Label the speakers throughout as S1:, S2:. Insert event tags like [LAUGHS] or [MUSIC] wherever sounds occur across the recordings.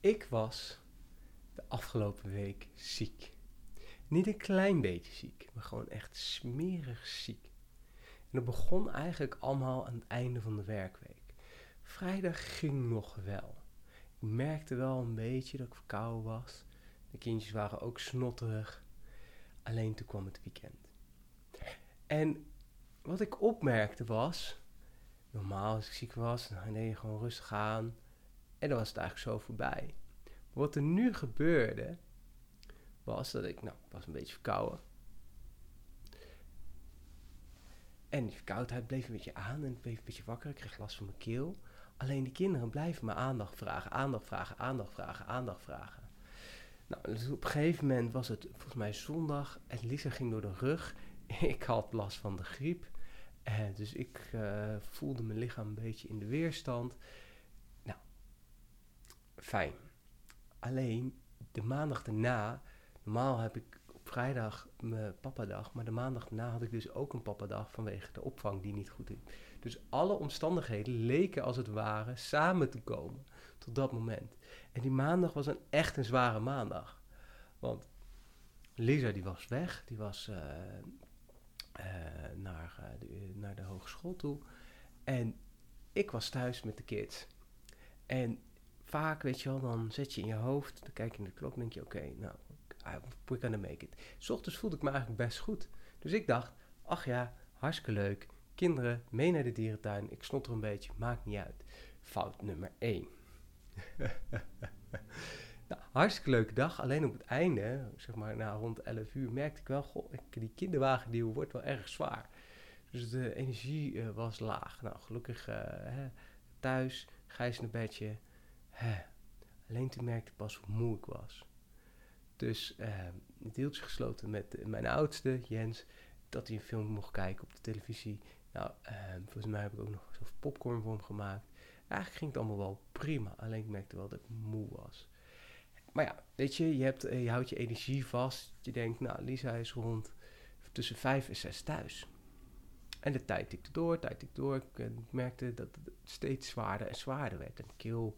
S1: Ik was de afgelopen week ziek. Niet een klein beetje ziek, maar gewoon echt smerig ziek. En dat begon eigenlijk allemaal aan het einde van de werkweek. Vrijdag ging nog wel. Ik merkte wel een beetje dat ik verkouden was. De kindjes waren ook snotterig. Alleen toen kwam het weekend. En wat ik opmerkte was, normaal als ik ziek was, dan deed je gewoon rustig aan. En dan was het eigenlijk zo voorbij. wat er nu gebeurde, was dat ik, nou, was een beetje verkouden. En die verkoudheid bleef een beetje aan en bleef een beetje wakker. Ik kreeg last van mijn keel. Alleen die kinderen blijven me aandacht vragen, aandacht vragen, aandacht vragen, aandacht vragen. Nou, dus op een gegeven moment was het volgens mij zondag en Lisa ging door de rug. [LAUGHS] Ik had last van de griep. Eh, dus ik uh, voelde mijn lichaam een beetje in de weerstand. Fijn. Alleen de maandag daarna, normaal heb ik op vrijdag mijn papadag, maar de maandag daarna had ik dus ook een papadag vanwege de opvang die niet goed ging. Dus alle omstandigheden leken als het ware samen te komen tot dat moment. En die maandag was een echt een zware maandag. Want Lisa die was weg, die was uh, uh, naar, uh, de, naar de hogeschool toe. En ik was thuis met de kids. En vaak, weet je wel, dan zet je in je hoofd, dan kijk je in de klok en denk je, oké, okay, nou, we're gonna make it. S ochtends voelde ik me eigenlijk best goed. Dus ik dacht, ach ja, hartstikke leuk. Kinderen, mee naar de dierentuin. Ik snot er een beetje, maakt niet uit. Fout nummer 1. [LAUGHS] nou, hartstikke leuke dag. Alleen op het einde, zeg maar na rond 11 uur, merkte ik wel, goh, die kinderwagen die wordt wel erg zwaar. Dus de energie uh, was laag. Nou, gelukkig uh, thuis, gijs een bedje. Alleen toen merkte ik pas hoe moe ik was. Dus uh, het deeltje gesloten met mijn oudste, Jens, dat hij een film mocht kijken op de televisie. Nou, volgens mij heb ik ook nog zelf popcorn voor hem gemaakt. Eigenlijk ging het allemaal wel prima. Alleen ik merkte wel dat ik moe was. Maar ja, weet je, je, hebt, je houdt je energie vast. Je denkt, nou, Lisa is rond tussen vijf en zes thuis. En de tijd tikte door, tijd tikte door. Ik, ik merkte dat het steeds zwaarder en zwaarder werd. En de keel,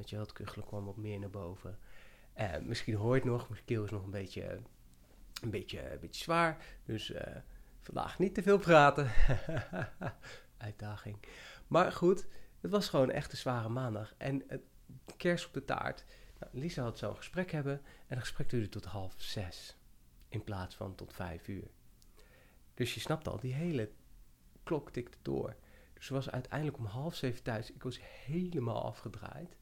S1: weet je wel, het kuchelen kwam wat meer naar boven. Uh, misschien hoor je het nog, mijn keel is nog een beetje, een beetje, een beetje zwaar. Dus uh, vandaag niet te veel praten. [LAUGHS] Uitdaging. Maar goed, het was gewoon echt een zware maandag. En het kerst op de taart. Nou, Lisa had zo'n gesprek hebben. En het gesprek duurde tot half zes. In plaats van tot vijf uur. Dus je snapt al, die hele klok tikte door. Dus ze was uiteindelijk om half zeven thuis. Ik was helemaal afgedraaid.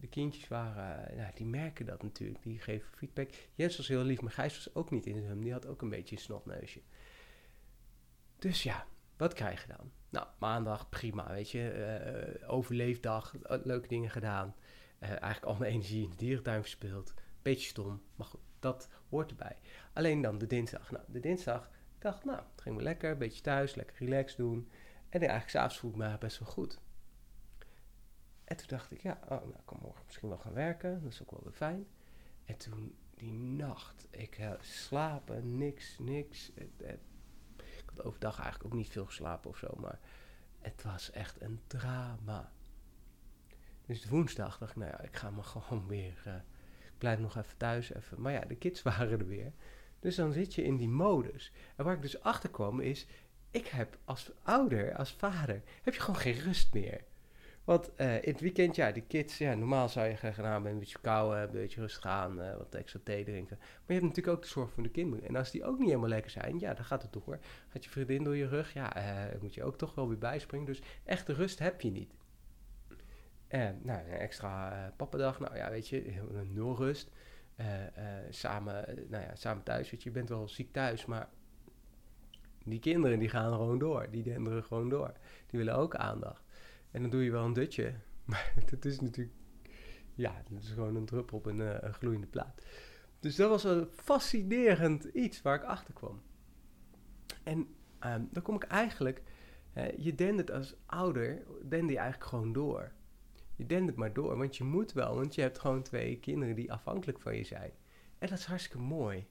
S1: De kindjes waren, nou, die merken dat natuurlijk, die geven feedback. Jens was heel lief, maar Gijs was ook niet in hem. Die had ook een beetje een snotneusje. Dus ja, wat krijg je dan? Nou, maandag prima, weet je. Uh, overleefdag, leuke dingen gedaan. Uh, eigenlijk al mijn [LAUGHS] energie in de dierentuin verspeeld. Beetje stom, maar goed, dat hoort erbij. Alleen dan de dinsdag. Nou, de dinsdag, dacht, nou, het ging me lekker, een beetje thuis, lekker relaxed doen. En eigenlijk s'avonds voel ik me best wel goed. En toen dacht ik, ja, oh, nou, ik kan morgen misschien wel gaan werken. Dat is ook wel weer fijn. En toen die nacht, ik uh, slapen, niks, niks. Ik had overdag eigenlijk ook niet veel geslapen of zo, maar het was echt een drama. Dus woensdag dacht ik, nou ja, ik ga me [LAUGHS] gewoon weer, uh, ik blijf nog even thuis even. Maar ja, de kids [LAUGHS] waren er weer. Dus dan zit je in die modus. En waar ik dus achter kwam is, ik heb als ouder, als vader, heb je gewoon geen rust meer. Want uh, in het weekend, ja, die kids, ja, normaal zou je gaan nou, een beetje kouwen, een beetje rustig aan, uh, wat extra thee drinken. Maar je hebt natuurlijk ook de zorg voor de kinderen. En als die ook niet helemaal lekker zijn, ja, dan gaat het door. Gaat je vriendin door je rug, ja, uh, moet je ook toch wel weer bijspringen. Dus echte rust heb je niet. En nou, een extra pappadag, nou ja, weet je, nul rust. samen, nou ja, samen thuis, weet je, je bent wel ziek thuis, maar die kinderen die gaan gewoon door. Die denderen gewoon door. Die willen ook aandacht. En dan doe je wel een dutje. [LAUGHS] Maar dat is natuurlijk, ja, dat is gewoon een druppel op een, uh, een gloeiende plaat. Dus dat was een fascinerend iets waar ik achter kwam. En um, dan kom ik eigenlijk, uh, je dendert als ouder, dende je eigenlijk gewoon door. Je dendert maar door, want je moet wel, want je hebt gewoon twee kinderen die afhankelijk van je zijn. En dat is hartstikke mooi.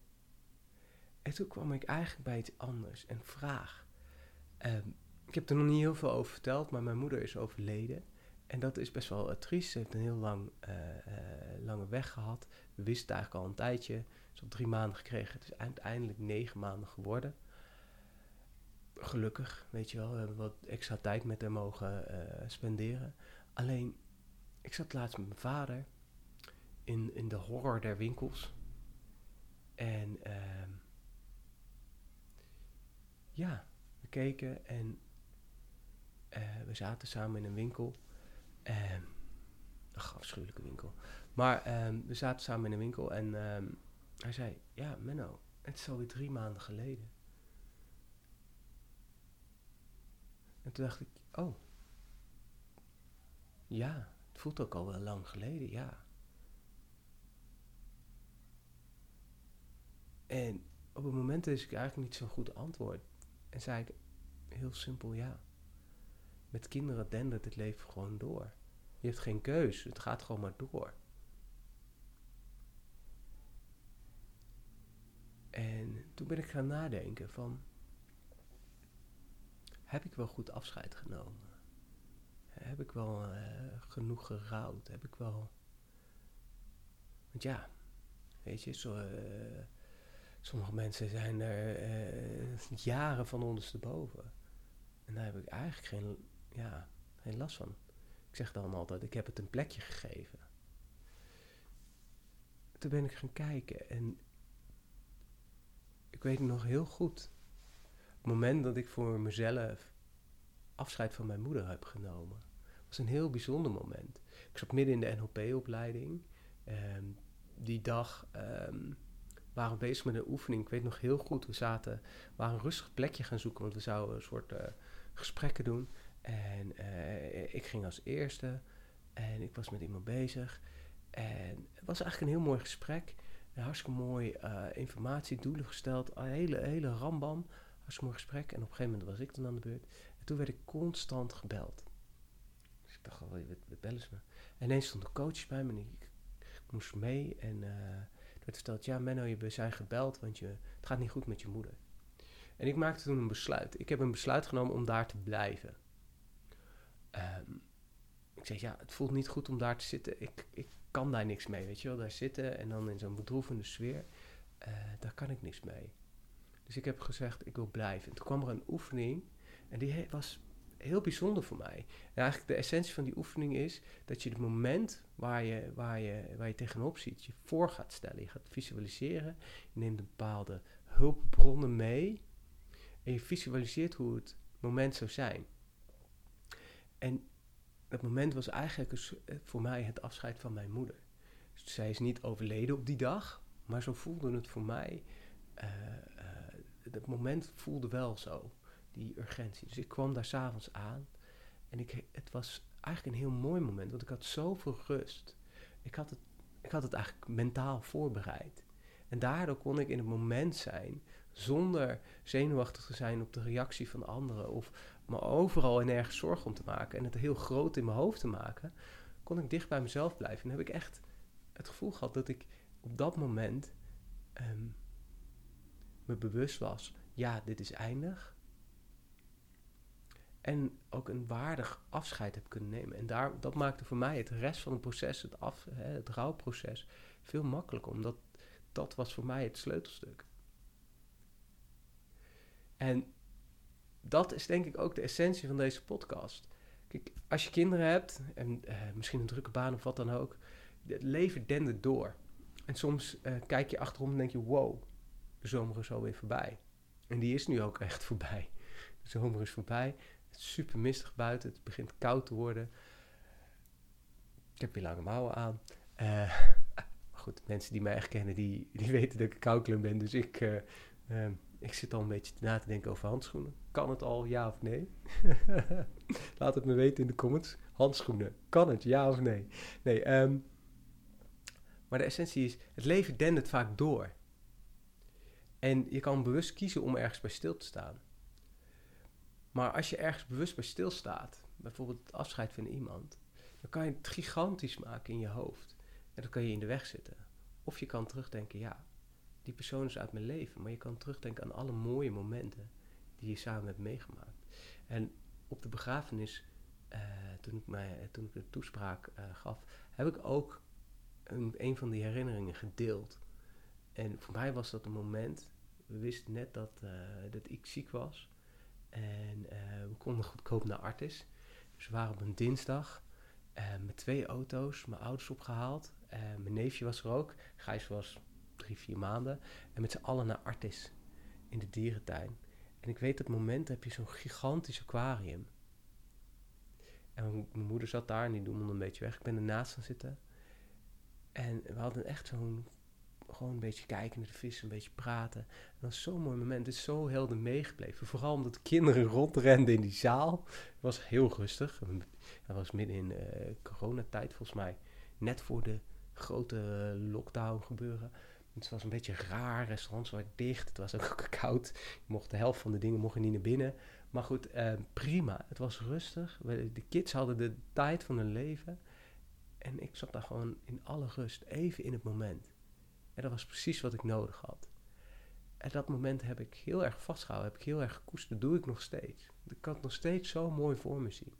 S1: En toen kwam ik eigenlijk bij iets anders, een vraag. Um, ik heb er nog niet heel veel over verteld, maar mijn moeder is overleden. En dat is best wel uh, triest. Ze heeft een heel lang, uh, lange weg gehad. We wisten eigenlijk al een tijdje. Ze op drie maanden gekregen. Het is uiteindelijk negen maanden geworden. Gelukkig, weet je wel. We hebben wat extra tijd met haar mogen spenderen. Alleen, ik zat laatst met mijn vader in, in de horror der winkels. En ehm, ja, we keken en we zaten samen in een winkel. Um, ach, afschuwelijke winkel. Maar um, we zaten samen in een winkel en um, hij zei: Ja, Menno, het is alweer drie maanden geleden. En toen dacht ik: Oh, ja, het voelt ook al wel lang geleden, ja. En op het moment is ik eigenlijk niet zo'n goed antwoord. En zei ik heel simpel ja. Met kinderen dendert het leven gewoon door. Je hebt geen keus, het gaat gewoon maar door. En toen ben ik gaan nadenken van, heb ik wel goed afscheid genomen? Heb ik wel uh, genoeg gerouwd? Heb ik wel... Want ja, weet je, zo, uh, sommige mensen zijn er uh, jaren van ondersteboven. En daar heb ik eigenlijk geen, ja, geen last van. Ik zeg dan altijd, ik heb het een plekje gegeven. Toen ben ik gaan kijken en ik weet nog heel goed. Het moment dat ik voor mezelf afscheid van mijn moeder heb genomen. was een heel bijzonder moment. Ik zat midden in de NLP-opleiding. Um, die dag um, waren we bezig met een oefening. Ik weet nog heel goed, we zaten, waren een rustig plekje gaan zoeken, want we zouden een soort uh, gesprekken doen. En uh, ik ging als eerste en ik was met iemand bezig. En het was eigenlijk een heel mooi gesprek. Een hartstikke mooi uh, informatie, doelen gesteld. Een hele, hele rambam. Hartstikke mooi gesprek. En op een gegeven moment was ik dan aan de beurt. En toen werd ik constant gebeld. Dus ik dacht, oh, wat, bellen ze me? En ineens stond de coach bij me en ik, moest mee. En uh, er werd verteld, ja Menno, je zijn gebeld, want je, het gaat niet goed met je moeder. En ik maakte toen een besluit. Ik heb een besluit genomen om daar te blijven. Um, ik zeg, ja, het voelt niet goed om daar te zitten. Ik, ik kan daar niks mee, weet je wel. Daar zitten en dan in zo'n bedroevende sfeer, uh, daar kan ik niks mee. Dus ik heb gezegd, ik wil blijven. En toen kwam er een oefening en die was heel bijzonder voor mij. En eigenlijk de essentie van die oefening is dat je het moment waar je, waar je, waar je tegenop ziet, je voor gaat stellen. Je gaat visualiseren, je neemt bepaalde hulpbronnen mee en je visualiseert hoe het moment zou zijn. En dat moment was eigenlijk eh, voor mij het afscheid van mijn moeder. Dus zij is niet overleden op die dag, maar zo voelde het voor mij. Uh, dat moment voelde wel zo, die urgentie. Dus ik kwam daar s'avonds aan en ik, het was eigenlijk een heel mooi moment, want ik had zoveel rust. Ik had het, ik had het eigenlijk mentaal voorbereid. En daardoor kon ik in het moment zijn zonder zenuwachtig te zijn op de reactie van anderen of me overal en nergens zorgen om te maken en het heel groot in mijn hoofd te maken, kon ik dicht bij mezelf blijven. En heb ik echt het gevoel gehad dat ik op dat moment um, me bewust was, ja, dit is eindig. En ook een waardig afscheid heb kunnen nemen. En daar, dat maakte voor mij het rest van het proces, het, af, het rouwproces, veel makkelijker. Omdat dat was voor mij het sleutelstuk. En dat is denk ik ook de essentie van deze podcast. Kijk, als je kinderen hebt, en uh, misschien een drukke baan of wat dan ook, het leven dendert door. En soms uh, kijk je achterom en denk je, wow, de zomer is alweer voorbij. En die is nu ook [LAUGHS] echt voorbij. De zomer is voorbij. Het is super mistig buiten. Het begint koud te worden. Ik heb weer lange mouwen aan. [LAUGHS] Uh, goed, mensen die mij echt kennen, die, die weten dat ik koudklum ben. Dus ik, ik zit al een beetje na te denken over handschoenen. Kan het al, ja of nee? [LAUGHS] Laat het me weten in de comments. Handschoenen, kan het, ja of nee? Nee, um, maar de essentie is, het leven dendert vaak door. En je kan bewust kiezen om ergens bij stil te staan. Maar als je ergens bewust bij stilstaat, bijvoorbeeld het afscheid van iemand, dan kan je het gigantisch maken in je hoofd. En dan kan je in de weg zitten. Of je kan terugdenken, ja, die persoon is uit mijn leven. Maar je kan terugdenken aan alle mooie momenten die je samen hebt meegemaakt. En op de begrafenis toen, ik mij, toen ik de toespraak gaf, heb ik ook een, van die herinneringen gedeeld. En voor mij was dat een moment. We wisten net dat, dat ik ziek was. En we konden goedkoop naar Artis. Dus we waren op een dinsdag met twee auto's, mijn ouders opgehaald. mijn neefje was er ook. Gijs was drie, vier maanden. En met z'n allen naar Artis in de dierentuin. En ik weet dat moment heb je zo'n gigantisch aquarium. En mijn, moeder zat daar en die doemelde een beetje weg. Ik ben ernaast gaan zitten. En we hadden echt zo'n, gewoon een beetje kijken naar de vissen, een beetje praten. En dat was zo'n mooi moment. Het is zo helder meegebleven. Vooral omdat de kinderen [LAUGHS] rondrenden in die zaal. Het was heel rustig. Dat was midden in uh, coronatijd volgens mij. Net voor de grote lockdown gebeuren. Het was een beetje raar, restaurants waren dicht, het was ook koud. Je mocht de helft van de dingen mocht je niet naar binnen. Maar goed, eh, prima. Het was rustig. De kids hadden de tijd van hun leven. En ik zat daar gewoon in alle rust, even in het moment. En dat was precies wat ik nodig had. En dat moment heb ik heel erg vastgehouden, heb ik heel erg gekoesterd. Dat doe ik nog steeds. Ik kan het nog steeds zo mooi voor me zien.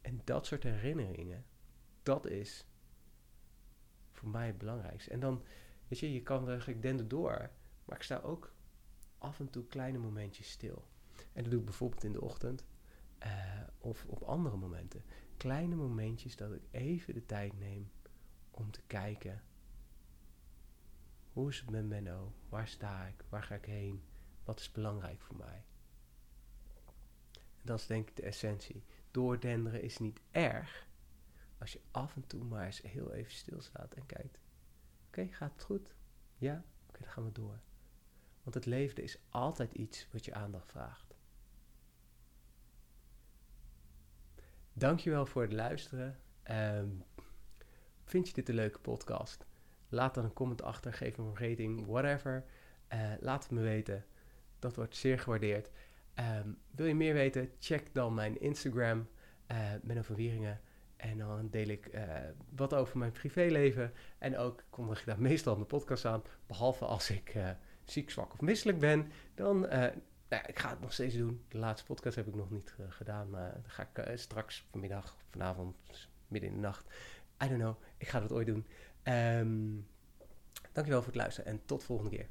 S1: En dat soort herinneringen, dat is voor mij het belangrijkste. En dan Weet je, je kan eigenlijk denden door. Maar ik sta ook af en toe kleine momentjes stil. En dat doe ik bijvoorbeeld in de ochtend. Uh, of op andere momenten. Kleine momentjes dat ik even de tijd neem om te kijken. Hoe is het met Menno? Waar sta ik? Waar ga ik heen? Wat is belangrijk voor mij? Dat is denk ik de essentie. Doordenderen is niet erg. Als je af en toe maar eens heel even stilstaat en kijkt. Oké, gaat het goed? Ja? Oké, dan gaan we door. Want het leven is altijd iets wat je aandacht vraagt. Dankjewel voor het luisteren. Um, vind je dit een leuke podcast? Laat dan een comment achter, geef hem een rating, whatever. Uh, laat het me weten. Dat wordt zeer gewaardeerd. Um, wil je meer weten? Check dan mijn Instagram, uh, Menno van Wieringen. En dan deel ik uh, wat over mijn privéleven. En ook kondig ik daar [LAUGHS] meestal mijn podcast aan. Behalve als ik uh, ziek, zwak of misselijk ben. Dan, uh, nou ik ga het nog steeds doen. De laatste podcast heb ik nog niet gedaan. Maar dan ga ik straks vanmiddag, vanavond, midden in de nacht. I don't know. Ik ga dat ooit doen. Um, dankjewel voor het luisteren en tot volgende keer.